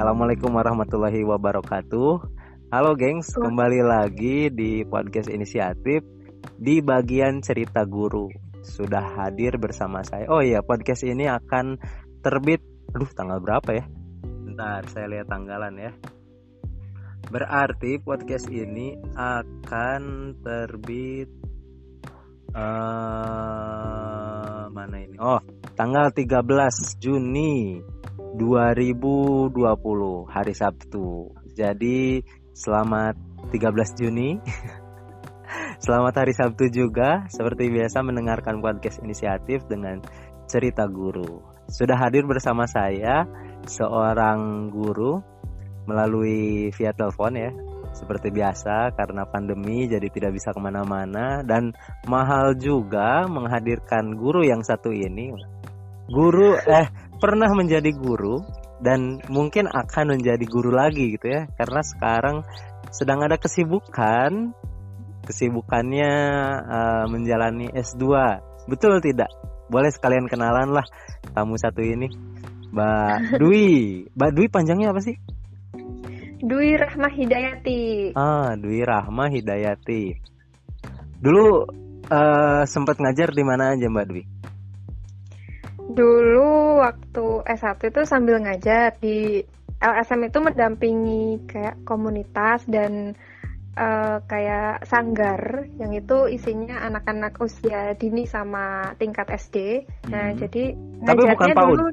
Assalamualaikum warahmatullahi wabarakatuh. Halo gengs, kembali lagi di podcast inisiatif di bagian cerita guru. Sudah hadir bersama saya. Oh iya, podcast ini akan terbit. Aduh, tanggal berapa ya? Bentar, saya lihat tanggalan ya. Berarti podcast ini akan terbit uh, mana ini? Oh, tanggal 13 Juni 2020 hari Sabtu. Jadi selamat 13 Juni. selamat hari Sabtu juga. Seperti biasa mendengarkan podcast inisiatif dengan cerita guru. Sudah hadir bersama saya seorang guru melalui via telepon ya. Seperti biasa karena pandemi jadi tidak bisa ke mana-mana dan mahal juga menghadirkan guru yang satu ini. Guru eh pernah menjadi guru dan mungkin akan menjadi guru lagi gitu ya. Karena sekarang sedang ada kesibukan. Kesibukannya uh, menjalani S2 betul tidak? Boleh sekalian kenalan lah tamu satu ini. Mbak Dwi. Mbak Dwi panjangnya apa sih? Dwi Rahma Hidayati. Ah Dwi Rahma Hidayati. Dulu uh, sempat ngajar di mana aja Mbak Dwi Dulu waktu S1 itu sambil ngajar di LSM itu mendampingi kayak komunitas dan uh, kayak sanggar yang itu isinya anak-anak usia dini sama tingkat SD. Nah, hmm. jadi Tapi bukan PAUD. Dulu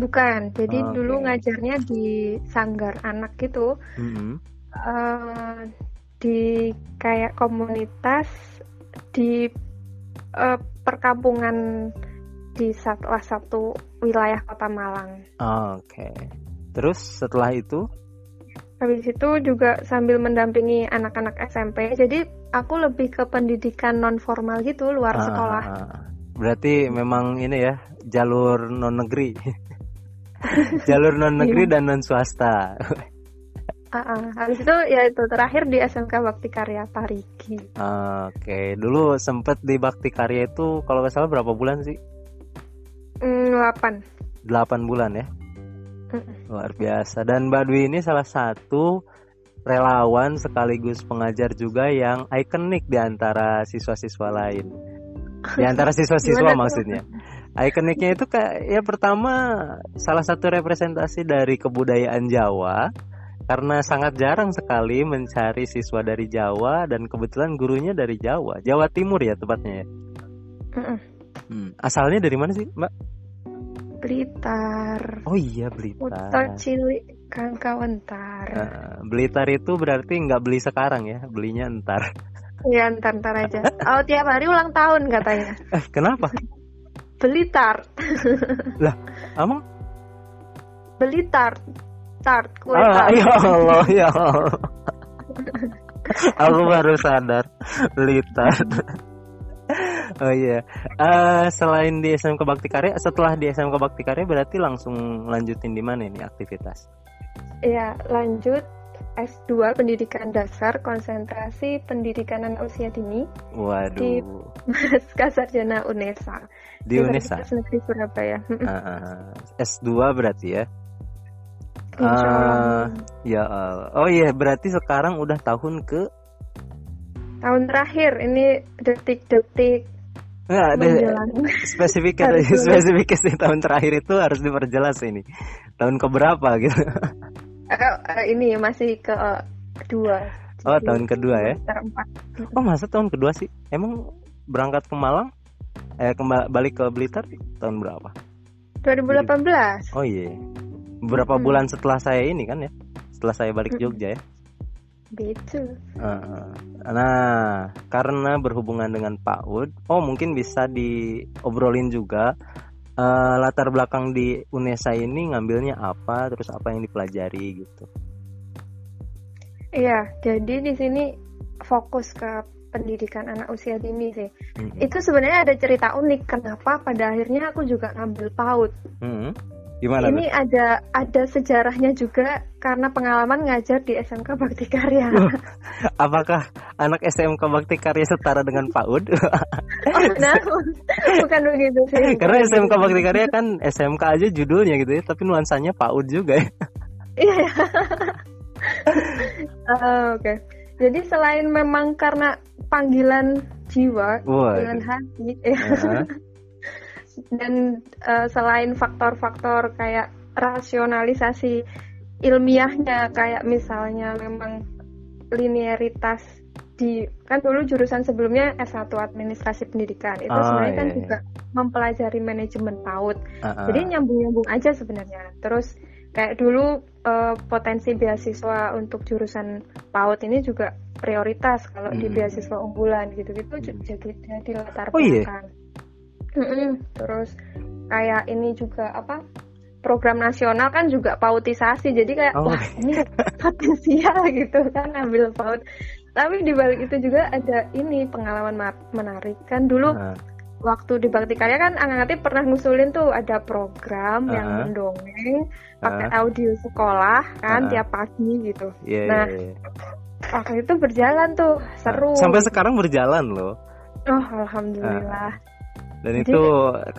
bukan. Jadi oh, dulu ngajarnya di sanggar anak gitu. Hmm. Uh, di kayak komunitas di uh, perkampungan di salah satu wilayah kota Malang. Oke. Okay. Terus setelah itu? Habis itu juga sambil mendampingi anak-anak SMP. Jadi aku lebih ke pendidikan non formal gitu luar ah, sekolah. Berarti memang ini ya jalur non negeri. jalur non negeri dan non swasta. Uh, uh. Habis itu ya itu terakhir di SMK Bakti Karya Parigi. Oke, okay. dulu sempet di Bakti Karya itu kalau nggak salah berapa bulan sih? 8 8 bulan ya? Luar biasa. Dan Mbak Dwi ini salah satu relawan sekaligus pengajar juga yang ikonik di antara siswa-siswa lain. Di antara siswa-siswa maksudnya. Ikoniknya itu kayak ya pertama salah satu representasi dari kebudayaan Jawa. Karena sangat jarang sekali mencari siswa dari Jawa dan kebetulan gurunya dari Jawa. Jawa Timur ya tepatnya ya Hmm. Asalnya dari mana sih, Mbak? Blitar. Oh iya Blitar. Utar cilik kang kawentar. Uh, Blitar itu berarti nggak beli sekarang ya, belinya entar. Iya entar entar aja. Oh tiap hari ulang tahun katanya. Eh kenapa? Blitar. lah, emang? Blitar. Tart kue oh, tart. Ya Allah ya Allah. Aku baru sadar Blitar oh iya. Uh, selain di SMK Bakti Karya, setelah di SMK Bakti Karya berarti langsung lanjutin di mana ini aktivitas? Iya, lanjut S2 Pendidikan Dasar Konsentrasi Pendidikan Anak Usia Dini. Waduh. Di Maska Sarjana UNESA. Di UNESA. Negeri Surabaya. Uh, uh, S2 berarti ya? Uh, ya, uh, oh iya berarti sekarang udah tahun ke tahun terakhir ini detik-detik ada spesifik spesifik di tahun terakhir itu harus diperjelas ini. Tahun keberapa gitu? Uh, uh, ini masih ke uh, kedua. Oh, tahun kedua ya? Terempat. Oh, masa tahun kedua sih? Emang berangkat ke Malang? Eh, kembali balik ke Blitar tahun berapa? 2018. Oh iya. Beberapa hmm. bulan setelah saya ini kan ya? Setelah saya balik Jogja ya? Betul. Nah, karena berhubungan dengan Pak Ud, oh mungkin bisa diobrolin juga uh, latar belakang di UNESA ini ngambilnya apa, terus apa yang dipelajari gitu. Iya, jadi di sini fokus ke pendidikan anak usia dini sih. Mm -hmm. Itu sebenarnya ada cerita unik kenapa pada akhirnya aku juga ngambil PAUD. Mm -hmm. Gimana? Ini tuh? ada ada sejarahnya juga karena pengalaman ngajar di SMK Bakti Karya. apakah anak SMK Bakti Karya setara dengan PAUD? oh, nah, bukan begitu sih. Karena SMK Bakti Karya kan SMK aja judulnya gitu ya, tapi nuansanya PAUD juga ya. Iya. Eh, Oke. Jadi selain memang karena panggilan jiwa, panggilan hati, ya. Dan eh, selain faktor-faktor kayak rasionalisasi ilmiahnya, kayak misalnya memang linearitas di kan dulu jurusan sebelumnya S1 Administrasi Pendidikan itu Ah, sebenarnya kan iya, iya. juga mempelajari manajemen PAUD. Heeh. Jadi nyambung-nyambung aja sebenarnya. Terus kayak dulu eh, potensi beasiswa untuk jurusan PAUD ini juga prioritas kalau di Hmm. beasiswa unggulan gitu-gitu Hmm. jadi jadi latar Oh, iya? Mm-mm. Terus kayak ini juga apa? Program nasional kan juga pautisasi. Jadi kayak Oh. wah ini potensial gitu kan ambil PAUD. Tapi di balik itu juga ada ini pengalaman ma- menarik kan dulu Heeh. waktu di Bakti Karya kan Angangati pernah ngusulin tuh ada program yang Uh-huh. mendongeng pakai audio sekolah kan Uh-huh. tiap pagi gitu. Iya, Nah, iya, iya. Waktu itu berjalan tuh seru. Sampai sekarang berjalan loh. Oh alhamdulillah. Dan itu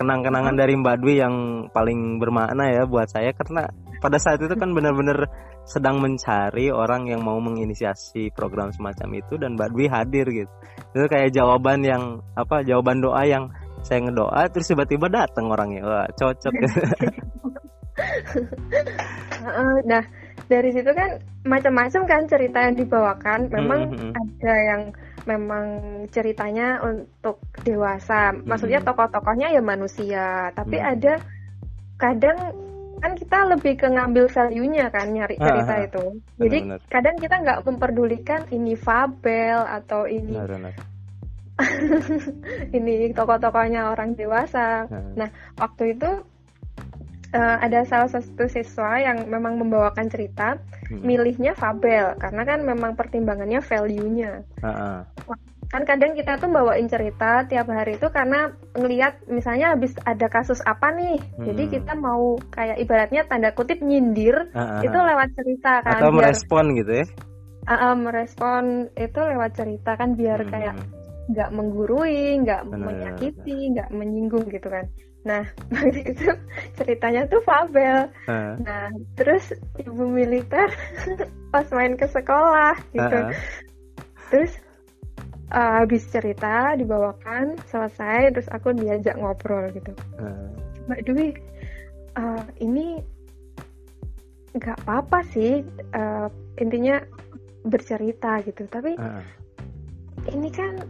kenang-kenangan dari Mbak Dwi yang paling bermakna ya buat saya karena pada saat itu kan benar-benar sedang mencari orang yang mau menginisiasi program semacam itu dan Mbak Dwi hadir gitu. Itu kayak jawaban yang apa jawaban doa yang saya ngedoa terus tiba-tiba datang orangnya. Wah, cocok. Heeh, Nah dari situ kan macam-macam kan cerita yang dibawakan. Memang Mhm. ada yang memang ceritanya untuk dewasa. Maksudnya tokoh-tokohnya ya manusia. Tapi Mhm. ada kadang kan kita lebih ke ngambil value-nya kan nyari Ah, cerita ah. itu. Jadi Benar-benar. kadang kita nggak memperdulikan ini fabel atau ini Benar, benar. ini tokoh-tokohnya orang dewasa. Nah, Nah, waktu itu eh, ada salah satu siswa yang memang membawakan cerita, hmm. milihnya fabel karena kan memang pertimbangannya value-nya. Ah, ah. Kan kadang kita tuh bawain cerita tiap hari itu karena ngelihat misalnya habis ada kasus apa nih. Jadi Hmm. kita mau kayak ibaratnya tanda kutip nyindir Ah, ah, itu lewat cerita kan atau biar merespon gitu ya. ah, ah, merespon itu lewat cerita kan biar Hmm. kayak nggak menggurui, nggak menyakiti, nggak menyinggung gitu kan. Nah, waktu itu ceritanya tuh fabel. Ah, Nah, terus ibu militer pas main ke sekolah gitu. ah. Terus eh, habis cerita dibawakan selesai, terus aku diajak ngobrol gitu. Ah. Mbak Dwi, eh, ini nggak apa-apa sih, eh, intinya bercerita gitu. Tapi ah. ini kan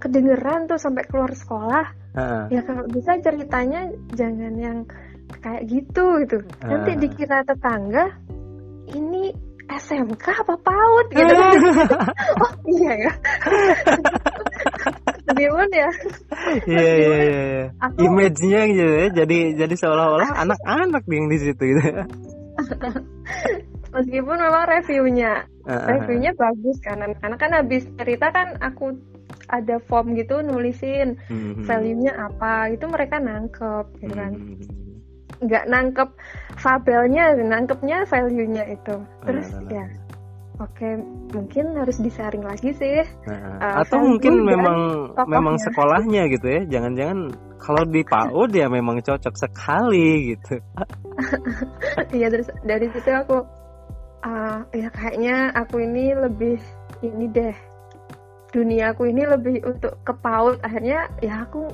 kedengeran tuh sampai keluar sekolah. Ah. Ya kalau bisa ceritanya jangan yang kayak gitu gitu. Nanti Ah. dikira tetangga ini SMK apa PAUD gitu. oh iya ya. Meskipun ya Iya iya iya. iya. Image-nya gitu ya, jadi jadi seolah-olah anak-anak yang di situ gitu. meskipun memang reviewnya ah, ah. reviewnya bagus kan karena kan habis cerita kan aku ada form gitu nulisin Mhm. value-nya apa itu mereka nangkep gitu kan Mhm. nggak nangkep fabelnya nangkepnya value-nya itu terus nah. ya oke mungkin harus disaring lagi sih Nah, Eh, atau mungkin memang tokohnya. memang sekolahnya gitu ya. Jangan-jangan kalau di PAUD ya memang cocok sekali gitu. Iya terus dari situ aku ah, ya kayaknya aku ini lebih ini deh dunia aku ini lebih untuk ke PAUD akhirnya ya aku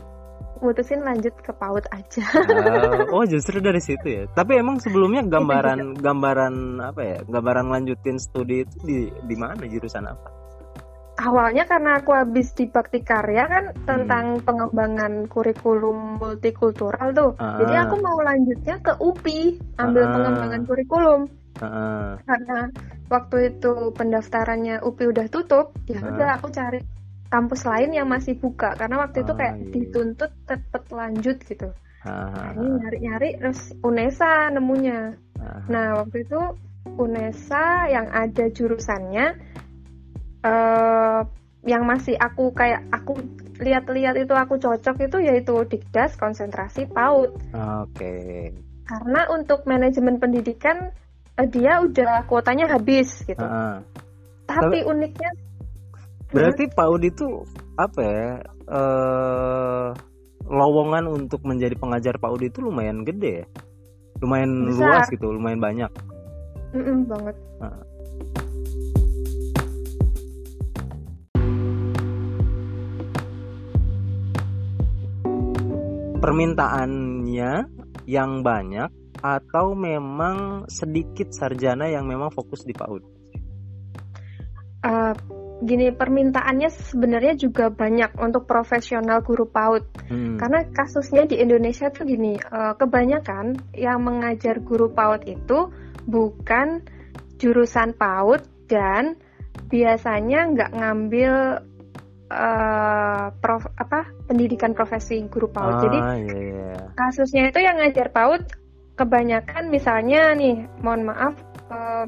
mutusin lanjut ke PAUD aja Ah, oh, justru dari situ ya. Tapi emang sebelumnya gambaran gambaran apa ya? Gambaran lanjutin studi itu di di mana jurusan apa? awalnya karena aku habis di Bakti Karya kan Hmm. tentang pengembangan kurikulum multikultural tuh Ah. jadi aku mau lanjutnya ke UPI ambil Ah. pengembangan kurikulum Heeh. karena waktu itu pendaftarannya UPI udah tutup ya Ah. udah aku cari kampus lain yang masih buka karena waktu itu Ah, kayak iya. dituntut cepet lanjut gitu ini nyari-nyari terus UNESA nemunya ah, nah waktu itu UNESA yang ada jurusannya eh yang masih aku kayak aku lihat-lihat itu aku cocok itu yaitu Dikdas konsentrasi PAUD Oke. karena untuk manajemen pendidikan dia udah kuotanya habis gitu Heeh. tapi uniknya Berarti PAUD itu apa ya? Eh lowongan untuk menjadi pengajar PAUD itu lumayan gede ya. Lumayan Besar. luas gitu, lumayan banyak. Mm-mm, banget. Nah. Permintaannya yang banyak atau memang sedikit sarjana yang memang fokus di PAUD? Uh, gini permintaannya sebenarnya juga banyak untuk profesional guru PAUD hmm. karena kasusnya di Indonesia tuh gini uh, kebanyakan yang mengajar guru PAUD itu bukan jurusan PAUD dan biasanya nggak ngambil uh, prof, apa pendidikan profesi guru PAUD. Ah, Jadi iya, iya. kasusnya itu yang ngajar PAUD kebanyakan misalnya nih, mohon maaf, uh,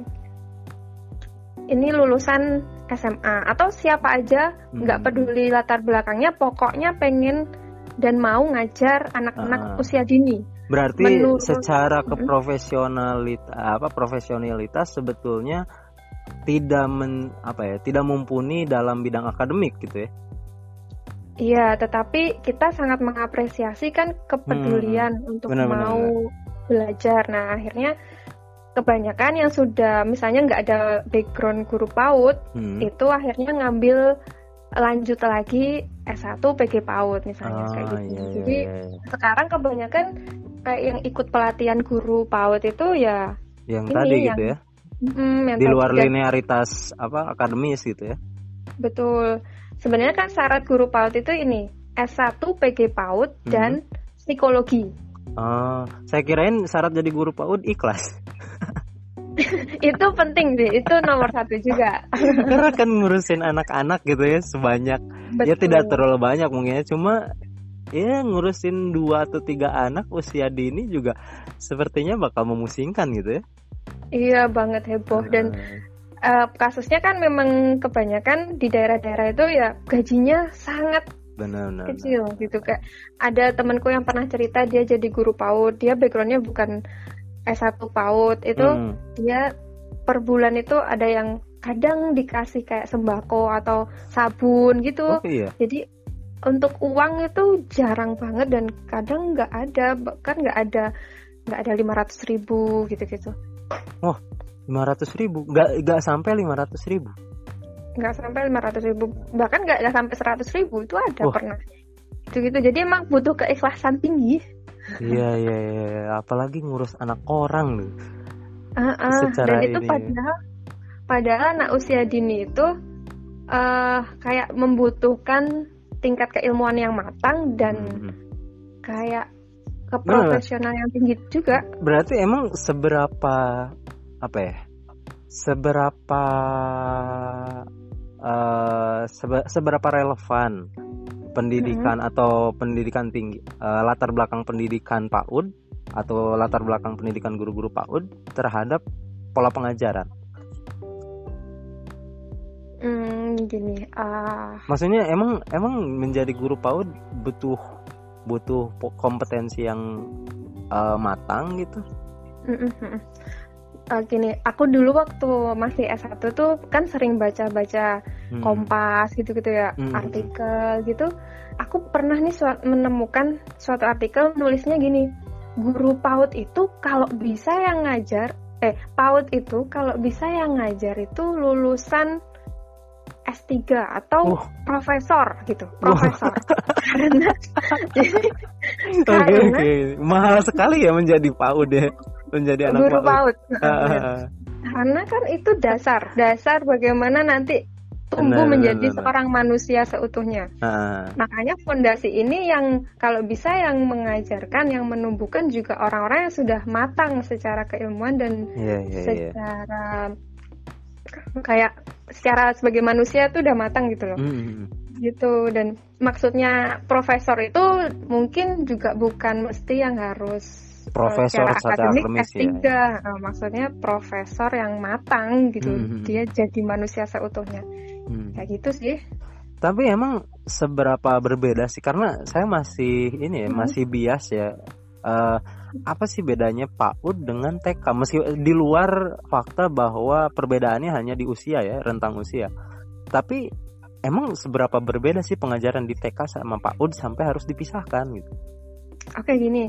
ini lulusan SMA atau siapa aja nggak Hmm. peduli latar belakangnya, pokoknya pengen dan mau ngajar anak-anak Ah. usia dini. Berarti Menurut- secara Mm-mm. keprofesionalitas apa profesionalitas sebetulnya tidak men apa ya tidak mumpuni dalam bidang akademik gitu ya. Iya, tetapi kita sangat mengapresiasi kan kepedulian untuk Hmm. Benar, benar, mau belajar. Nah, akhirnya kebanyakan yang sudah misalnya nggak ada background guru PAUD, Hmm. itu akhirnya ngambil lanjut lagi S1 PG PAUD misalnya kayak Ah, gitu. iya, iya, Jadi iya, iya. sekarang kebanyakan kayak yang ikut pelatihan guru PAUD itu ya yang ini tadi yang gitu ya. mm, yang Di luar linearitas apa akademis gitu ya. betul. Sebenarnya kan syarat guru PAUD itu ini S1 PG PAUD Mhm. dan psikologi. Oh, saya kirain syarat jadi guru PAUD ikhlas. itu penting sih, itu nomor satu juga. Karena kan ngurusin anak-anak gitu ya sebanyak ya Betul. tidak terlalu banyak mungkin ya cuma ya ngurusin dua atau tiga anak usia dini juga sepertinya bakal memusingkan gitu ya. Iya banget heboh dan eh, kasusnya kan memang kebanyakan di daerah-daerah itu ya gajinya sangat benar-benar. kecil gitu kayak ada temanku yang pernah cerita dia jadi guru PAUD dia backgroundnya bukan S1 PAUD itu Hmm. dia per bulan itu ada yang kadang dikasih kayak sembako atau sabun gitu Oh iya. jadi untuk uang itu jarang banget dan kadang nggak ada bahkan nggak ada nggak ada lima ratus ribu gitu-gitu lima ratus ribu nggak nggak sampai lima ratus ribu nggak sampai lima ratus ribu bahkan nggak nggak sampai seratus ribu itu ada Wah. pernah itu gitu jadi emang butuh keikhlasan tinggi iya iya iya apalagi ngurus anak orang loh Ah, ah. Secara dan itu ini. padahal padahal anak usia dini itu eh kayak membutuhkan tingkat keilmuan yang matang dan Hmm. kayak keprofesional yang tinggi juga berarti emang seberapa apa ya seberapa eh, sebe- seberapa relevan pendidikan atau pendidikan tinggi eh, latar belakang pendidikan PAUD atau latar belakang pendidikan guru-guru PAUD terhadap pola pengajaran? Hmm, gini ah. Maksudnya emang emang menjadi guru PAUD butuh butuh kompetensi yang eh, matang gitu? Mm, mm, Eh, gini aku dulu waktu masih S1 tuh kan sering baca-baca Hmm. Kompas gitu-gitu ya Hmm. artikel gitu aku pernah nih sua- menemukan suatu artikel nulisnya gini guru PAUD itu kalau bisa yang ngajar eh PAUD itu kalau bisa yang ngajar itu lulusan S3 atau Wah. profesor gitu profesor karena jadi Oke karena oke, mahal sekali ya menjadi PAUD ya, menjadi anak guru PAUD. PAUD Ah, karena kan itu dasar. Dasar bagaimana nanti tumbuh Benar, menjadi benar, seorang manusia seutuhnya. Ah, Makanya fondasi ini yang kalau bisa yang mengajarkan, yang menumbuhkan juga orang-orang yang sudah matang secara keilmuan dan Iya iya iya. secara kayak secara sebagai manusia tuh udah matang gitu loh. Hmm, Gitu. Dan maksudnya profesor itu mungkin juga bukan mesti yang harus Profesor secara akademik akademis S3. ya. Nah, maksudnya profesor yang matang gitu. Hmm. Dia jadi manusia seutuhnya. hmm. Kayak gitu sih. Tapi emang seberapa berbeda sih? Karena saya masih ini ya, Hmm. masih bias ya. Eh, apa sih bedanya PAUD dengan TK? Meski di luar fakta bahwa perbedaannya hanya di usia ya, rentang usia. Tapi emang seberapa berbeda sih pengajaran di TK sama PAUD sampai harus dipisahkan gitu? Oke gini,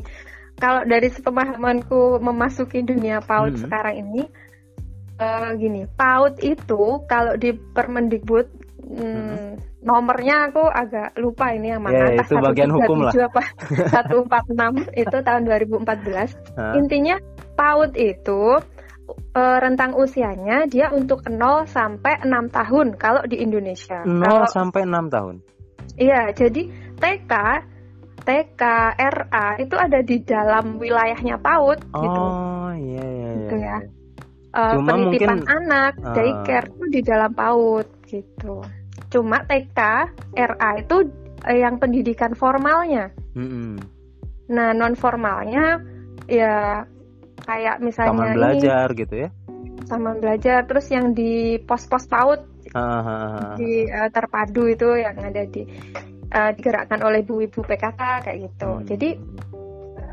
kalau dari sepemahamanku memasuki dunia PAUD Hmm. sekarang ini, uh, gini, PAUD itu kalau di Permendikbud hmm, hmm. nomornya aku agak lupa ini yang mana. Ya, itu bagian hukum lah. Apa 146 itu tahun 2014. Huh? Intinya PAUD itu uh, rentang usianya dia untuk 0 sampai 6 tahun kalau di Indonesia. 0 kalau, sampai 6 tahun. Iya, jadi TK TK, RA itu ada di dalam wilayahnya PAUD oh, gitu. Oh iya iya. Gitu ya. Uh, penitipan mungkin, anak, uh, daycare itu di dalam PAUD gitu. Cuma TK, RA itu uh, yang pendidikan formalnya. Mm -hmm. Nah non formalnya ya kayak misalnya taman belajar ini, gitu ya. Taman belajar, terus yang di pos-pos PAUD uh, di uh, terpadu itu yang ada di uh, digerakkan oleh ibu-ibu PKK kayak gitu. Hmm. Jadi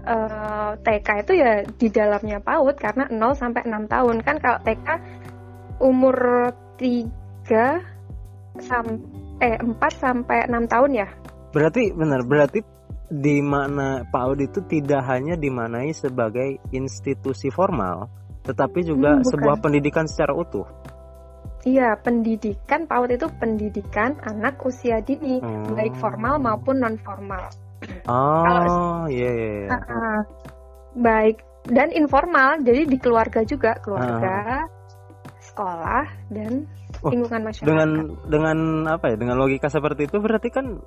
uh, eh, TK itu ya di dalamnya PAUD karena 0 sampai 6 tahun kan kalau TK umur 3 sampai eh 4 sampai 6 tahun ya. Berarti benar, berarti di mana PAUD itu tidak hanya dimanai sebagai institusi formal, tetapi juga hmm, sebuah pendidikan secara utuh. Iya, pendidikan PAUD itu pendidikan anak usia dini, hmm. baik formal maupun non formal. Oh, iya iya. iya. Uh, uh, baik dan informal, jadi di keluarga juga, keluarga, uh. sekolah dan oh, lingkungan masyarakat. Dengan dengan apa ya? Dengan logika seperti itu berarti kan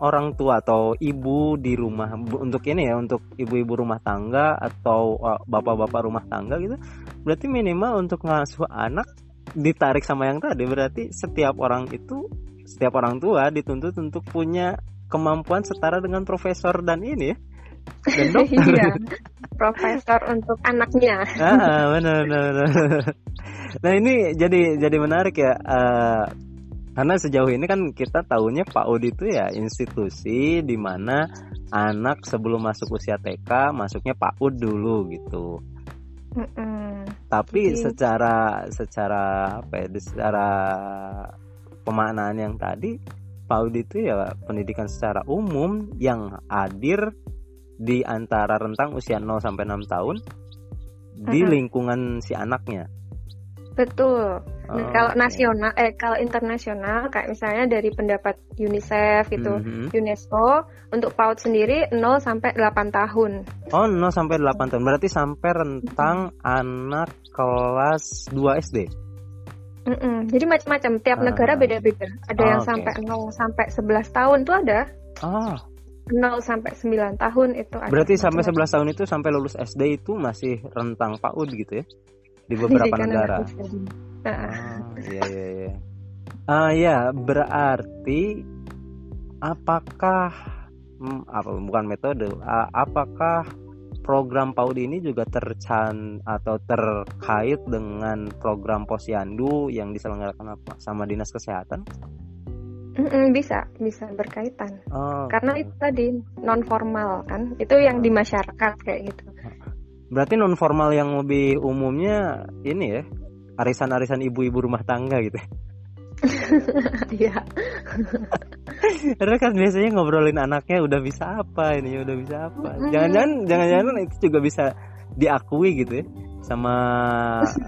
orang tua atau ibu di rumah untuk ini ya untuk ibu-ibu rumah tangga atau uh, bapak-bapak rumah tangga gitu berarti minimal untuk ngasuh anak ditarik sama yang tadi berarti setiap orang itu setiap orang tua dituntut untuk punya kemampuan setara dengan profesor dan ini ya dan dokter. iya, profesor untuk anaknya. ah, benar, benar, benar. Nah ini jadi jadi menarik ya. Uh, karena sejauh ini kan kita tahunya PAUD itu ya institusi di mana anak sebelum masuk usia TK masuknya PAUD dulu gitu. Mm -mm. Tapi Jadi... secara secara apa ya, secara pemaknaan yang tadi PAUD itu ya pendidikan secara umum yang hadir di antara rentang usia 0 sampai 6 tahun di mm -hmm. lingkungan si anaknya. Betul. Nah, oh, kalau nasional, eh kalau internasional, kayak misalnya dari pendapat UNICEF itu, mm-hmm. UNESCO untuk PAUD sendiri 0 sampai 8 tahun. Oh, 0 sampai 8 tahun. Berarti sampai rentang mm-hmm. anak kelas 2 SD. Mm-mm. Jadi macam-macam. Tiap ah. negara beda-beda. Ada oh, yang okay. sampai 0 sampai 11 tahun tuh ada. Oh. 0 sampai 9 tahun itu ada. Berarti sampai 11 tahun itu sampai lulus SD itu masih rentang PAUD gitu ya? Di beberapa negara. Ah, iya iya iya. Ah ya, berarti apakah hmm, apa bukan metode, uh, apakah program PAUD ini juga tercan atau terkait dengan program Posyandu yang diselenggarakan apa sama Dinas Kesehatan? Mm-mm, bisa, bisa berkaitan. Oh, Karena itu tadi non formal kan, itu yang di masyarakat kayak gitu. Berarti non formal yang lebih umumnya ini ya, arisan-arisan ibu-ibu rumah tangga gitu. Iya. Karena kan biasanya ngobrolin anaknya udah bisa apa ini, udah bisa apa. Jangan-jangan jangan-jangan itu juga bisa diakui gitu ya sama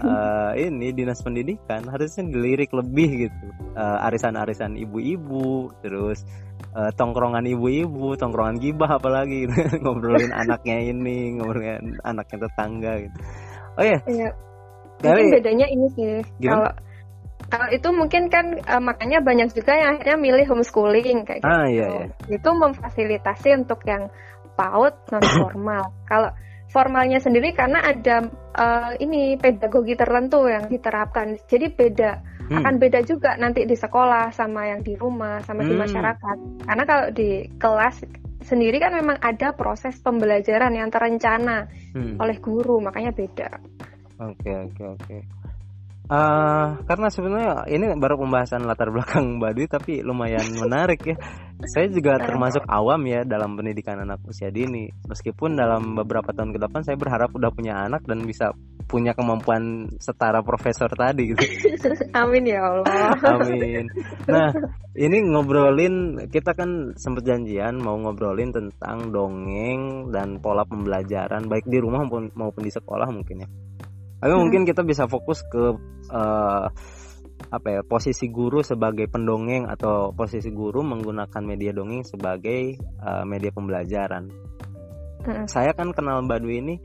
uh, ini dinas pendidikan harusnya dilirik lebih gitu uh, arisan-arisan ibu-ibu terus uh, tongkrongan ibu-ibu tongkrongan gibah apalagi gitu. ngobrolin anaknya ini ngobrolin anaknya tetangga gitu oh ya yeah. Mungkin bedanya ini sih. Kalau kalau itu mungkin kan uh, makanya banyak juga yang akhirnya milih homeschooling kayak ah, gitu. Iya, iya. Itu memfasilitasi untuk yang PAUD non formal. kalau formalnya sendiri karena ada uh, ini pedagogi tertentu yang diterapkan. Jadi beda hmm. akan beda juga nanti di sekolah sama yang di rumah sama hmm. di masyarakat. Karena kalau di kelas sendiri kan memang ada proses pembelajaran yang terencana hmm. oleh guru, makanya beda. Oke oke oke. Uh, karena sebenarnya ini baru pembahasan latar belakang Mbak Dwi tapi lumayan menarik ya. Saya juga termasuk awam ya dalam pendidikan anak usia dini. Meskipun dalam beberapa tahun ke depan saya berharap udah punya anak dan bisa punya kemampuan setara profesor tadi gitu. Amin ya Allah. Amin. Nah, ini ngobrolin kita kan sempat janjian mau ngobrolin tentang dongeng dan pola pembelajaran baik di rumah maupun maupun di sekolah mungkin ya. Tapi hmm. mungkin kita bisa fokus ke uh, apa ya posisi guru sebagai pendongeng atau posisi guru menggunakan media dongeng sebagai uh, media pembelajaran. Hmm. Saya kan kenal Mbak Dwi ini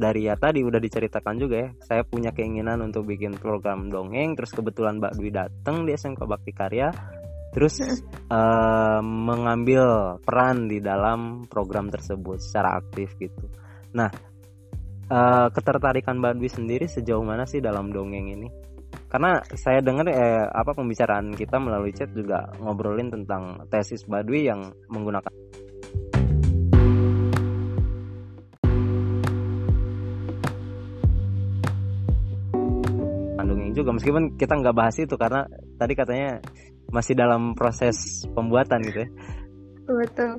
dari ya tadi udah diceritakan juga ya. Saya punya keinginan untuk bikin program dongeng, terus kebetulan Mbak Dwi datang di SMK Bakti Karya, terus uh, mengambil peran di dalam program tersebut secara aktif gitu. Nah, uh, ketertarikan Mbak Dwi sendiri sejauh mana sih dalam dongeng ini? Karena saya dengar eh, apa pembicaraan kita melalui chat juga ngobrolin tentang tesis Mbak Dwi yang menggunakan juga. Meskipun kita nggak bahas itu karena tadi katanya masih dalam proses pembuatan gitu ya. Betul.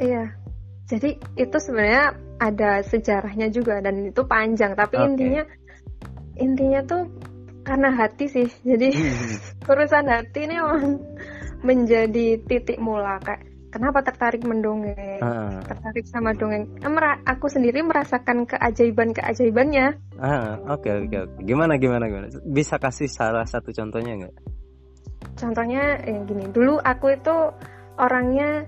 Iya jadi itu sebenarnya ada sejarahnya juga dan itu panjang tapi okay. intinya intinya tuh karena hati sih. Jadi hmm. urusan hati ini memang menjadi titik mula kayak kenapa tertarik mendongeng? Uh. tertarik sama dongeng. Aku sendiri merasakan keajaiban keajaibannya oke oke oke. Gimana gimana gimana? Bisa kasih salah satu contohnya nggak? Contohnya ya gini. Dulu aku itu orangnya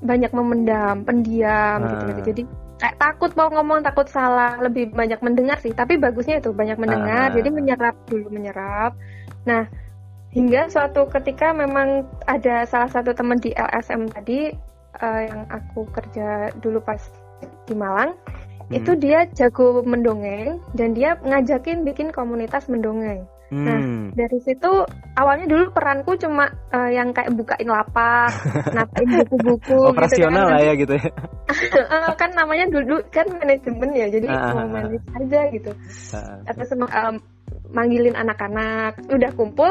banyak memendam pendiam uh. gitu gitu jadi kayak takut mau ngomong takut salah lebih banyak mendengar sih tapi bagusnya itu banyak mendengar uh. jadi menyerap dulu menyerap nah hingga suatu ketika memang ada salah satu teman di LSM tadi uh, yang aku kerja dulu pas di Malang hmm. itu dia jago mendongeng dan dia ngajakin bikin komunitas mendongeng. Nah, hmm. Nah dari situ awalnya dulu peranku cuma uh, yang kayak bukain lapak, napain buku-buku. Operasional gitu kan. lah ya gitu ya. kan namanya dulu kan manajemen ya, jadi uh, manage aja gitu. Uh, Atau um, manggilin anak-anak, udah kumpul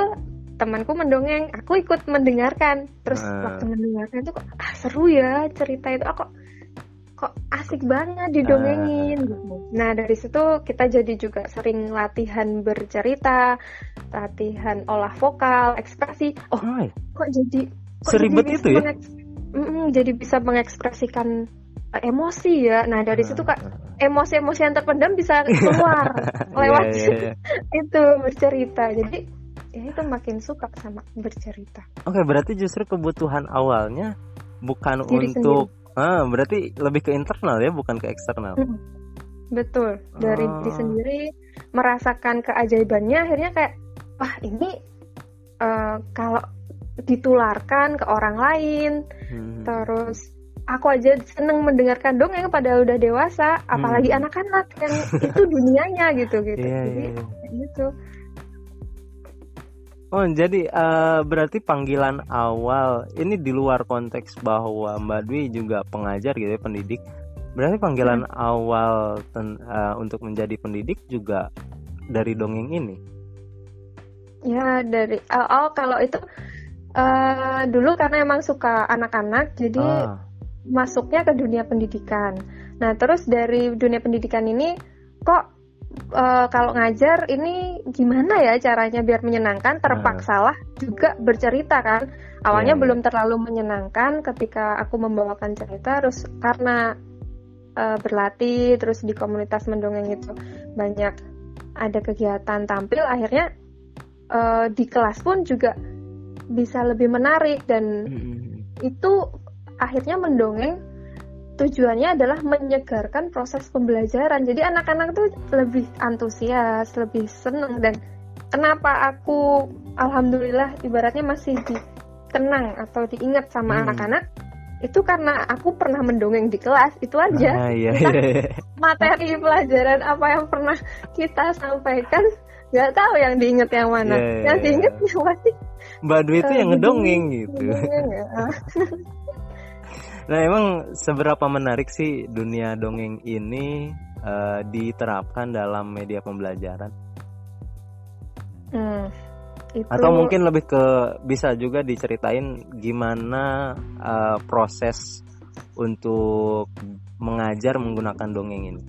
temanku mendongeng aku ikut mendengarkan terus uh. waktu mendengarkan itu kok ah, seru ya cerita itu aku kok asik banget didongengin uh. Nah dari situ kita jadi juga sering latihan bercerita, latihan olah vokal, ekspresi. Oh Hai. kok jadi kok seribet jadi itu ya? Mm -mm, jadi bisa mengekspresikan emosi ya. Nah dari uh. situ kak emosi-emosi yang terpendam bisa keluar lewat yeah, yeah, yeah. itu bercerita. Jadi ya itu makin suka sama bercerita. Oke, okay, berarti justru kebutuhan awalnya bukan Diri untuk ah berarti lebih ke internal ya, bukan ke eksternal. Hmm. Betul, dari oh. diri sendiri merasakan keajaibannya akhirnya kayak wah ini uh, kalau ditularkan ke orang lain hmm. terus aku aja seneng mendengarkan dongeng pada udah dewasa apalagi hmm. anak-anak yang itu dunianya gitu gitu yeah, jadi yeah. Iya. gitu Oh, jadi uh, berarti panggilan awal ini di luar konteks bahwa Mbak Dwi juga pengajar gitu ya, pendidik. Berarti panggilan hmm. awal ten, uh, untuk menjadi pendidik juga dari dongeng ini. Ya, dari awal oh, kalau itu uh, dulu karena emang suka anak-anak, jadi ah. masuknya ke dunia pendidikan. Nah, terus dari dunia pendidikan ini kok uh, kalau ngajar ini gimana ya caranya biar menyenangkan terpaksalah juga bercerita kan awalnya yeah, belum yeah. terlalu menyenangkan ketika aku membawakan cerita terus karena uh, berlatih terus di komunitas mendongeng itu banyak ada kegiatan tampil akhirnya uh, di kelas pun juga bisa lebih menarik dan mm-hmm. itu akhirnya mendongeng tujuannya adalah menyegarkan proses pembelajaran. Jadi anak-anak tuh lebih antusias, lebih senang dan kenapa aku alhamdulillah ibaratnya masih dikenang atau diingat sama hmm. anak-anak itu karena aku pernah mendongeng di kelas itu aja. Ah, iya, iya, iya. Materi pelajaran apa yang pernah kita sampaikan nggak tahu yang diingat yang mana. Yeah, yeah, yang iya. diingat yang pasti Mbak Dwi itu uh, yang ngedongeng gitu. ya. Nah, emang seberapa menarik sih dunia dongeng ini uh, diterapkan dalam media pembelajaran? Hmm, itu... Atau mungkin lebih ke bisa juga diceritain gimana uh, proses untuk mengajar menggunakan dongeng ini?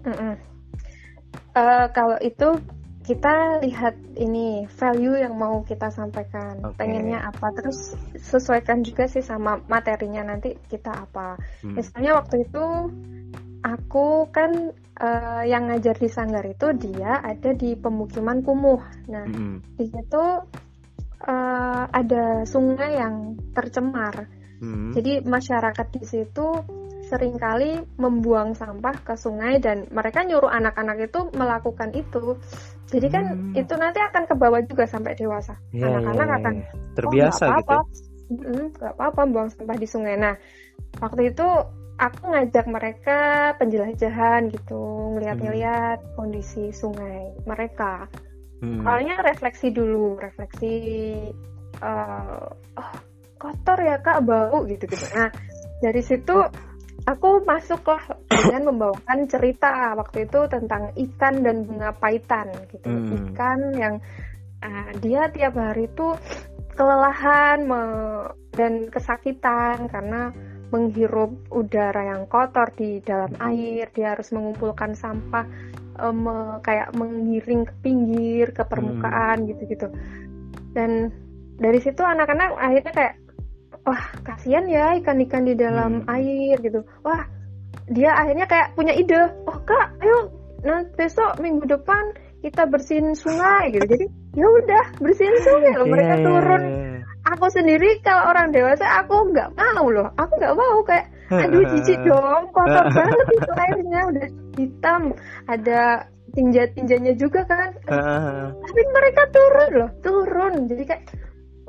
Mm -mm. Uh, kalau itu kita lihat ini value yang mau kita sampaikan okay. pengennya apa terus sesuaikan juga sih sama materinya nanti kita apa hmm. misalnya waktu itu aku kan uh, yang ngajar di Sanggar itu dia ada di pemukiman kumuh. Nah, mm-hmm. di situ uh, ada sungai yang tercemar. Mm-hmm. Jadi masyarakat di situ sering kali membuang sampah ke sungai dan mereka nyuruh anak-anak itu melakukan itu. Jadi kan hmm. itu nanti akan ke bawah juga sampai dewasa. Iya, anak-anak yeah, yeah, akan oh, terbiasa oh, apa-apa. gitu. Gak apa-apa buang sampah di sungai. Nah, waktu itu aku ngajak mereka penjelajahan gitu, ngeliat-ngeliat hmm. kondisi sungai mereka. Hmm. Awalnya refleksi dulu, refleksi uh, oh, kotor ya kak bau gitu gitu. Nah dari situ aku masuklah dengan membawakan cerita waktu itu tentang ikan dan bunga paitan gitu hmm. ikan yang uh, dia tiap hari itu kelelahan dan kesakitan karena menghirup udara yang kotor di dalam air dia harus mengumpulkan sampah um, kayak mengiring ke pinggir ke permukaan hmm. gitu-gitu dan dari situ anak-anak akhirnya kayak wah kasihan ya ikan-ikan di dalam hmm. air gitu. Wah dia akhirnya kayak punya ide. Oh kak ayo nanti besok minggu depan kita bersihin sungai gitu. Jadi ya udah bersihin sungai loh mereka yeah. turun. aku sendiri kalau orang dewasa aku nggak mau loh. Aku nggak mau kayak aduh jijik dong kotor banget itu airnya udah hitam. Ada tinja-tinjanya juga kan. Tapi mereka turun loh turun. Jadi kayak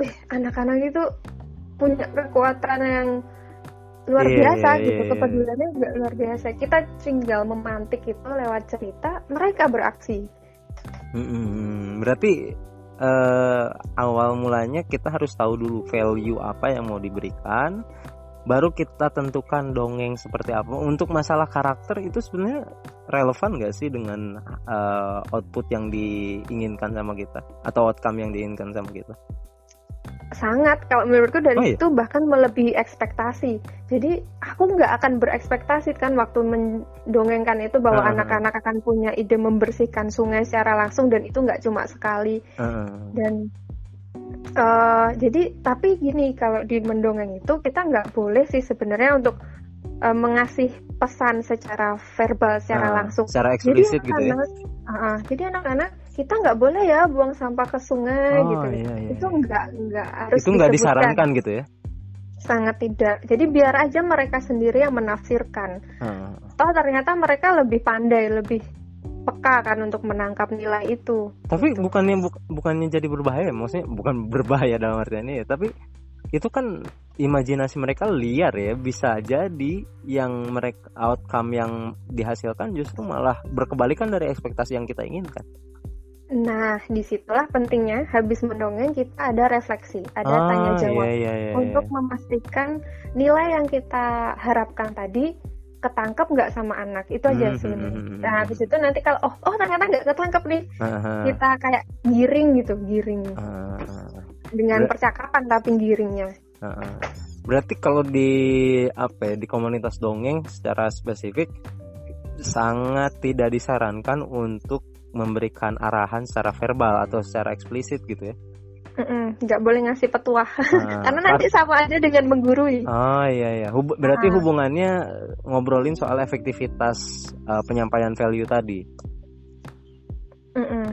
wih anak-anak itu punya kekuatan yang luar yeah, biasa yeah, gitu. yeah, kepeduliannya juga luar biasa. Kita tinggal memantik itu lewat cerita mereka beraksi. Mm-hmm. berarti uh, awal mulanya kita harus tahu dulu value apa yang mau diberikan baru kita tentukan dongeng seperti apa. Untuk masalah karakter itu sebenarnya relevan gak sih dengan uh, output yang diinginkan sama kita? Atau outcome yang diinginkan sama kita sangat kalau menurutku dari oh, iya? itu bahkan melebihi ekspektasi jadi aku nggak akan berekspektasi kan waktu mendongengkan itu bahwa anak-anak uh. akan punya ide membersihkan sungai secara langsung dan itu nggak cuma sekali uh. dan uh, jadi tapi gini kalau di mendongeng itu kita nggak boleh sih sebenarnya untuk uh, mengasih pesan secara verbal secara uh, langsung. secara eksplisit jadi, gitu ya? uh, jadi anak-anak kita nggak boleh ya buang sampah ke sungai oh, gitu iya, iya, itu iya. nggak nggak harus itu nggak disarankan gitu ya? Sangat tidak. Jadi biar aja mereka sendiri yang menafsirkan. Hmm. toh ternyata mereka lebih pandai lebih peka kan untuk menangkap nilai itu. Tapi gitu. bukannya bu, bukannya jadi berbahaya? Maksudnya bukan berbahaya dalam artian ya tapi itu kan imajinasi mereka liar ya. Bisa jadi yang mereka outcome yang dihasilkan justru malah berkebalikan dari ekspektasi yang kita inginkan. Nah, di situlah pentingnya habis mendongeng kita ada refleksi, ada ah, tanya jawab iya, iya, iya, untuk iya. memastikan nilai yang kita harapkan tadi ketangkep nggak sama anak. Itu aja hmm, sih. Hmm, hmm, nah, habis itu nanti kalau oh oh ternyata nggak ketangkep nih, uh, kita kayak giring gitu, giring. Uh, dengan ber- percakapan tapi giringnya. Uh, berarti kalau di apa ya di komunitas dongeng secara spesifik sangat tidak disarankan untuk memberikan arahan secara verbal atau secara eksplisit gitu ya? Nggak boleh ngasih petuah. Nah, karena nanti sama aja dengan menggurui. Oh iya iya. Hub berarti nah. hubungannya ngobrolin soal efektivitas uh, penyampaian value tadi? Hmm.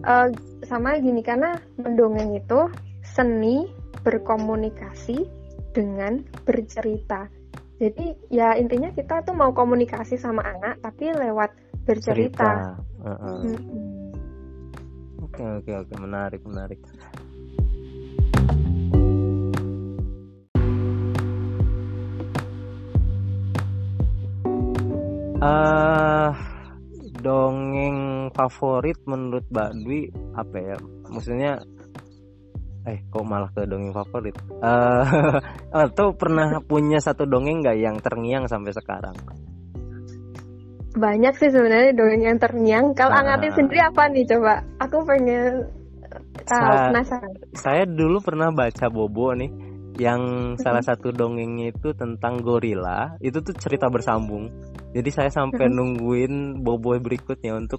Uh, sama gini karena mendongeng itu seni berkomunikasi dengan bercerita. Jadi ya intinya kita tuh mau komunikasi sama anak tapi lewat bercerita. Oke oke oke. Menarik menarik. Uh, dongeng favorit menurut Mbak Dwi apa ya? Maksudnya eh kok malah ke dongeng favorit? Uh, atau pernah punya satu dongeng nggak yang terngiang sampai sekarang? banyak sih sebenarnya dongeng yang terngiang. Kalau nah. Angatin sendiri apa nih coba? Aku pengen tahu Sa penasaran. Saya dulu pernah baca Bobo nih yang salah satu dongengnya itu tentang gorila. Itu tuh cerita bersambung. Jadi saya sampai nungguin Bobo berikutnya untuk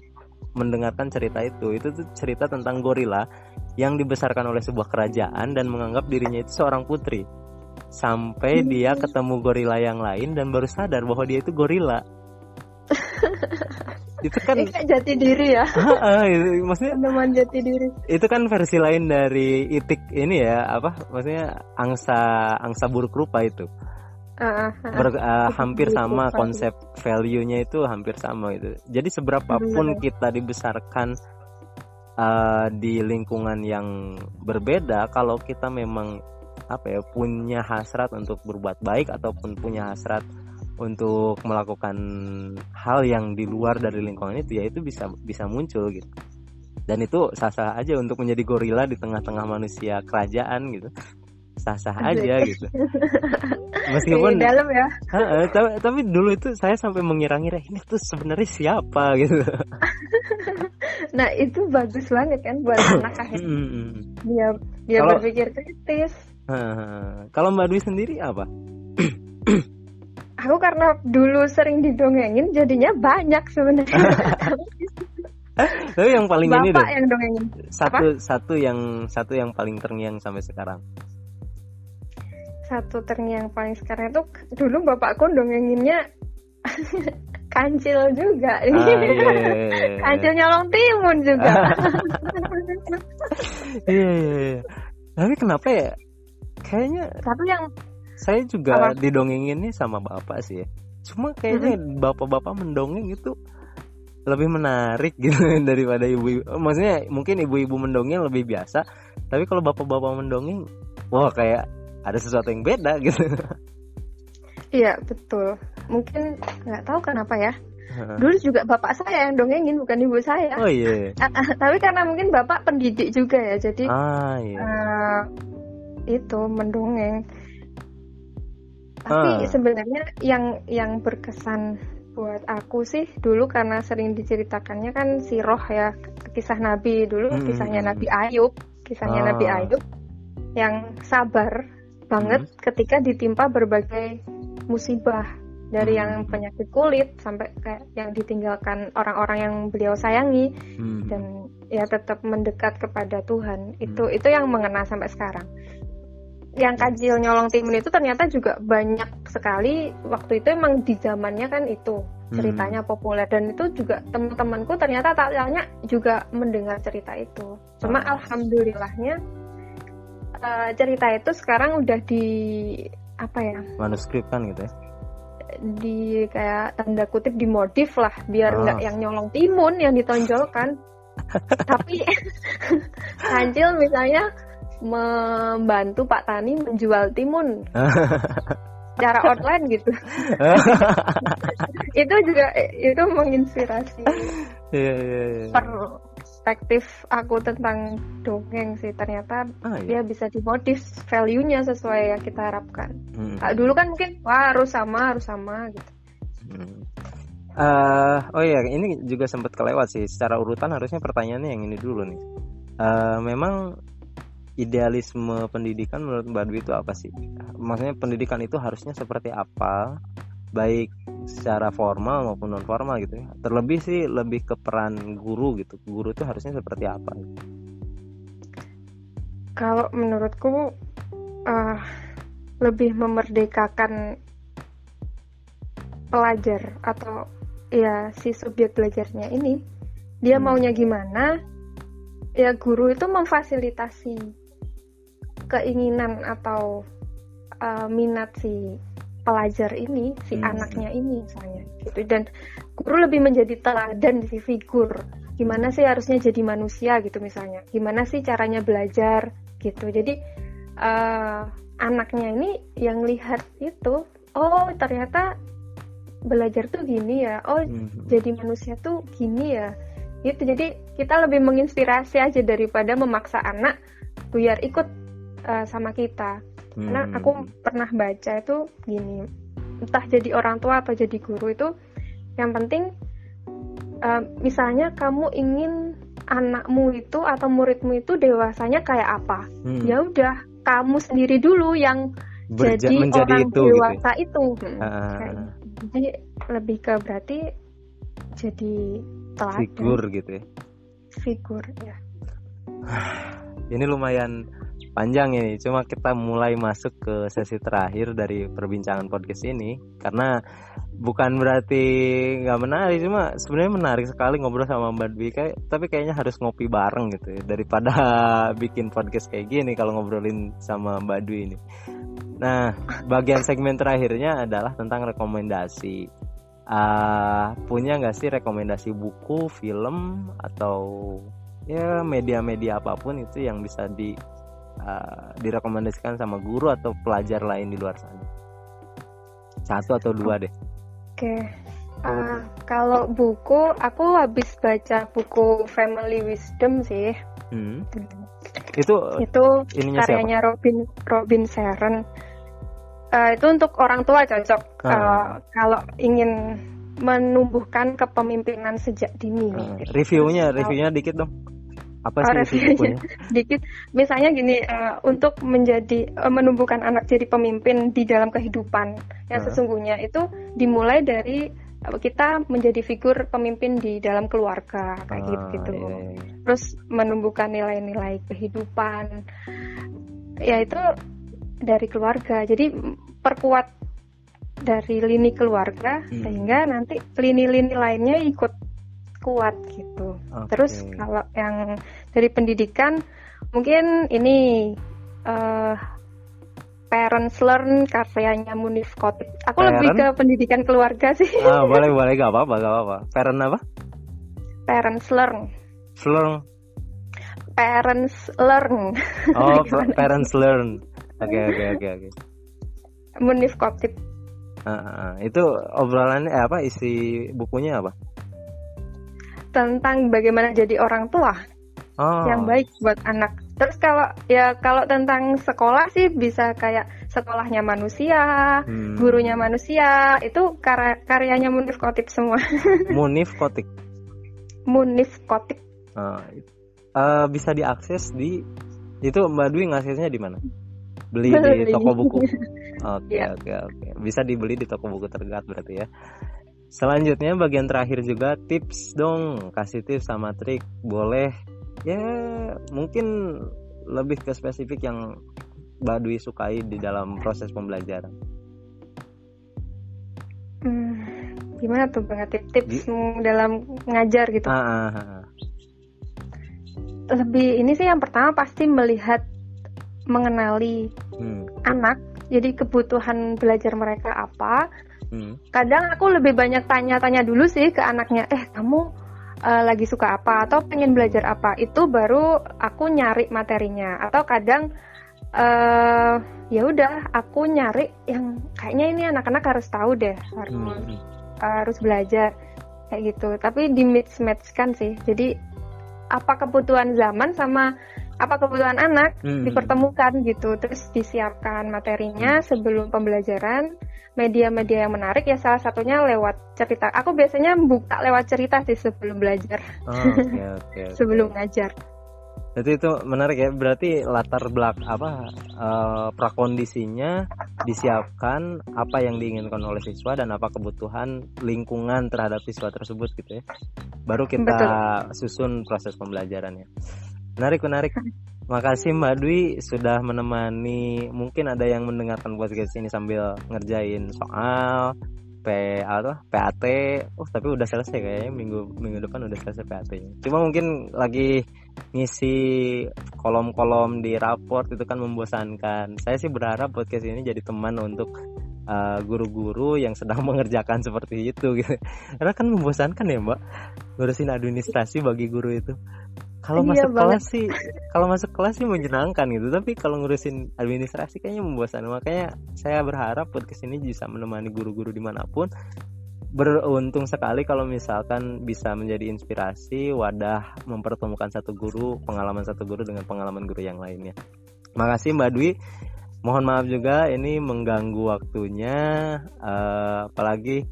mendengarkan cerita itu. Itu tuh cerita tentang gorila yang dibesarkan oleh sebuah kerajaan dan menganggap dirinya itu seorang putri. Sampai dia ketemu gorila yang lain dan baru sadar bahwa dia itu gorila itu kan Ini kayak jati diri ya. Itu- maksudnya Teman jati diri. itu kan versi lain dari itik ini ya apa maksudnya angsa angsa buruk rupa itu Ber- eh, hampir sama konsep value-nya itu hampir sama itu jadi seberapapun Bener. kita dibesarkan eh, di lingkungan yang berbeda kalau kita memang apa ya punya hasrat untuk berbuat baik ataupun punya hasrat untuk melakukan hal yang di luar dari lingkungan itu ya itu bisa bisa muncul gitu. Dan itu sah-sah aja untuk menjadi gorila di tengah-tengah manusia kerajaan gitu sah-sah aja gitu meskipun Di dalam ya. Heeh, tapi, tapi dulu itu saya sampai mengira-ngira ini tuh sebenarnya siapa gitu Nah itu bagus banget kan buat anak Mm-mm. dia dia Kalau- berpikir kritis. Kalau Mbak Dwi sendiri apa Aku karena dulu sering didongengin jadinya banyak sebenarnya. tapi yang paling ini Bapak deh yang dongengin. satu satu yang satu yang paling terngiang sampai sekarang Satu terngiang paling sekarang itu dulu bapakku dongenginnya kancil juga. Ah, iya, iya, iya. kancil nyolong timun juga. iya iya iya tapi kenapa ya kayaknya Tapi yang saya juga Apa? didongenginnya sama bapak sih ya. Cuma kayaknya bapak-bapak mendongeng itu lebih menarik gitu daripada ibu-ibu. Maksudnya mungkin ibu-ibu mendongeng lebih biasa, tapi kalau bapak-bapak mendongeng, wah kayak ada sesuatu yang beda gitu. Iya betul. Mungkin nggak tahu kenapa ya. Dulu juga bapak saya yang dongengin bukan ibu saya. oh iya. Tapi karena mungkin bapak pendidik juga ya, jadi Ah iya. eh, itu mendongeng. Tapi Ah. sebenarnya yang yang berkesan buat aku sih dulu karena sering diceritakannya kan si Roh ya kisah Nabi dulu Hmm. kisahnya Nabi Ayub kisahnya Ah. Nabi Ayub yang sabar banget Hmm. ketika ditimpa berbagai musibah. Dari Hmm. yang penyakit kulit sampai kayak yang ditinggalkan orang-orang yang beliau sayangi Hmm. dan ya tetap mendekat kepada Tuhan. Itu itu yang mengena sampai sekarang. Yang kajil nyolong timun itu ternyata juga banyak sekali. Waktu itu emang di zamannya kan itu ceritanya populer. Dan itu juga teman-temanku ternyata tanya juga mendengar cerita itu. Cuma Ah. alhamdulillahnya eh, cerita itu sekarang udah di apa ya? Manuskrip kan gitu ya. di kayak tanda kutip dimodif lah biar nggak yang nyolong timun yang ditonjolkan. Tapi Kancil misalnya membantu Pak Tani menjual timun. Secara online gitu. Itu juga itu menginspirasi. Iya iya iya. Perspektif aku tentang dongeng sih ternyata Ah iya. dia bisa dimodif value-nya sesuai yang kita harapkan Hmm. Nah, dulu kan mungkin wah harus sama harus sama gitu Hmm. Eh, oh iya, ini juga sempat kelewat sih. Secara urutan harusnya pertanyaannya yang ini dulu nih. Eh, memang idealisme pendidikan menurut Mbak Dwi itu apa sih? Maksudnya pendidikan itu harusnya seperti apa? Baik secara formal maupun non formal gitu ya. Terlebih sih lebih ke peran guru gitu. Guru itu harusnya seperti apa? Kalau menurutku eh, lebih memerdekakan pelajar atau ya si subjek belajarnya ini dia Hmm. maunya gimana ya guru itu memfasilitasi keinginan atau eh, minat si pelajar ini si Hmm. anaknya ini misalnya gitu. Dan guru lebih menjadi teladan si figur. Gimana sih harusnya jadi manusia gitu misalnya. Gimana sih caranya belajar gitu. Jadi eh, anaknya ini yang lihat itu oh ternyata belajar tuh gini ya. Oh Hmm. jadi manusia tuh gini ya. Gitu. Jadi kita lebih menginspirasi aja daripada memaksa anak biar ikut eh, sama kita karena Hmm. aku pernah baca itu gini entah jadi orang tua atau jadi guru itu yang penting eh, misalnya kamu ingin anakmu itu atau muridmu itu dewasanya kayak apa Hmm. ya udah kamu sendiri dulu yang Berja- jadi orang itu gitu. ya? dewasa itu, Hmm, gitu. jadi lebih ke berarti jadi teladan figur gitu ya. figur ya Ini lumayan panjang ini. Cuma kita mulai masuk ke sesi terakhir dari perbincangan podcast ini karena bukan berarti nggak menarik, cuma sebenarnya menarik sekali ngobrol sama Mbak Dwi kayak tapi kayaknya harus ngopi bareng gitu ya, daripada bikin podcast kayak gini kalau ngobrolin sama Mbak Dwi ini. Nah, bagian segmen terakhirnya adalah tentang rekomendasi. Uh, punya nggak sih rekomendasi buku, film, atau ya media-media apa pun itu yang bisa di uh, direkomendasikan sama guru atau pelajar lain di luar sana satu atau dua deh oke okay. uh, kalau buku aku habis baca buku Family Wisdom sih hmm. itu itu karyanya siapa? Robin Robin Sharon uh, itu untuk orang tua cocok uh. Uh, kalau ingin menumbuhkan kepemimpinan sejak dini. Uh, reviewnya, reviewnya dikit dong apa sih oh, reviewnya dikit misalnya gini uh, untuk menjadi uh, menumbuhkan anak jadi pemimpin di dalam kehidupan yang uh. sesungguhnya itu dimulai dari uh, kita menjadi figur pemimpin di dalam keluarga kayak gitu gitu iya, iya. terus menumbuhkan nilai-nilai kehidupan ya itu dari keluarga jadi perkuat dari lini keluarga hmm. sehingga nanti lini-lini lainnya ikut kuat gitu. Okay. Terus kalau yang dari pendidikan mungkin ini uh, Parents Learn karyanya Munif Kotip. Aku Parent? lebih ke pendidikan keluarga sih. Ah, boleh boleh gak apa-apa gak apa-apa. Parent apa? Parents Learn. Learn. Parents Learn. Oh, Parents Learn. Oke oke oke oke. Munif Kotip. Uh, uh, itu obrolannya eh, apa isi bukunya apa? Tentang bagaimana jadi orang tua oh. yang baik buat anak. Terus kalau ya kalau tentang sekolah sih bisa kayak sekolahnya manusia, hmm. gurunya manusia, itu kar karyanya Munif Kotik semua. Munif Kotik. Munif Kotik. Uh, uh, bisa diakses di itu Mbak Dwi ngaksesnya di mana? Beli, beli di toko buku. Oke iya. oke oke. Bisa dibeli di toko buku terdekat berarti ya. Selanjutnya bagian terakhir juga tips dong, kasih tips sama trik boleh ya mungkin lebih ke spesifik yang Mbak Dwi sukai di dalam proses pembelajaran. Hmm, gimana tuh Bang tips Di... dalam ngajar gitu? Ah, ah, ah, ah. Lebih ini sih yang pertama pasti melihat mengenali hmm. anak, jadi kebutuhan belajar mereka apa Hmm. Kadang aku lebih banyak tanya-tanya dulu sih ke anaknya, eh kamu uh, lagi suka apa atau pengen belajar apa. Itu baru aku nyari materinya. Atau kadang uh, ya udah aku nyari yang kayaknya ini anak-anak harus tahu deh, harus hmm. uh, harus belajar kayak gitu. Tapi di match match kan sih. Jadi apa kebutuhan zaman sama apa kebutuhan anak hmm. dipertemukan gitu terus disiapkan materinya hmm. sebelum pembelajaran media-media yang menarik ya salah satunya lewat cerita aku biasanya buka lewat cerita sih sebelum belajar oh, okay, okay, okay. sebelum ngajar jadi itu menarik ya berarti latar belak apa uh, prakondisinya disiapkan apa yang diinginkan oleh siswa dan apa kebutuhan lingkungan terhadap siswa tersebut gitu ya baru kita Betul. susun proses pembelajarannya Menarik, menarik. Makasih Mbak Dwi sudah menemani. Mungkin ada yang mendengarkan podcast ini sambil ngerjain soal P atau PAT. Oh, tapi udah selesai kayaknya minggu minggu depan udah selesai PAT-nya. Cuma mungkin lagi ngisi kolom-kolom di raport itu kan membosankan. Saya sih berharap podcast ini jadi teman untuk uh, guru-guru uh, yang sedang mengerjakan seperti itu gitu. Karena kan membosankan ya, Mbak. Ngurusin administrasi bagi guru itu kalau iya masuk banget. kelas sih kalau masuk kelas sih menyenangkan gitu. Tapi kalau ngurusin administrasi kayaknya membosankan. Makanya saya berharap podcast ini bisa menemani guru-guru di mana pun. Beruntung sekali kalau misalkan bisa menjadi inspirasi wadah mempertemukan satu guru pengalaman satu guru dengan pengalaman guru yang lainnya. Makasih Mbak Dwi. Mohon maaf juga ini mengganggu waktunya. Uh, apalagi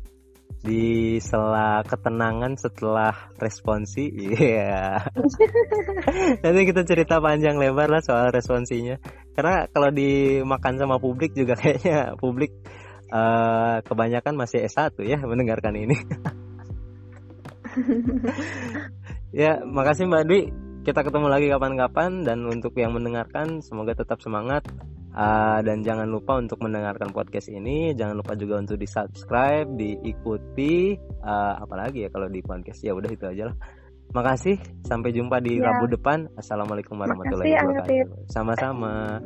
di sela ketenangan setelah responsi iya. Yeah. nanti kita cerita panjang lebar lah soal responsinya. Karena kalau dimakan sama publik juga kayaknya publik uh, kebanyakan masih S1 ya mendengarkan ini. Ya makasih Mbak Dwi kita ketemu lagi kapan-kapan dan untuk yang mendengarkan semoga tetap semangat. Uh, dan jangan lupa untuk mendengarkan podcast ini. Jangan lupa juga untuk di subscribe diikuti uh, apalagi ya kalau di podcast. Ya udah itu aja lah. Makasih sampai jumpa di Ya. Rabu depan. Assalamualaikum warahmatullahi wabarakatuh. Sama-sama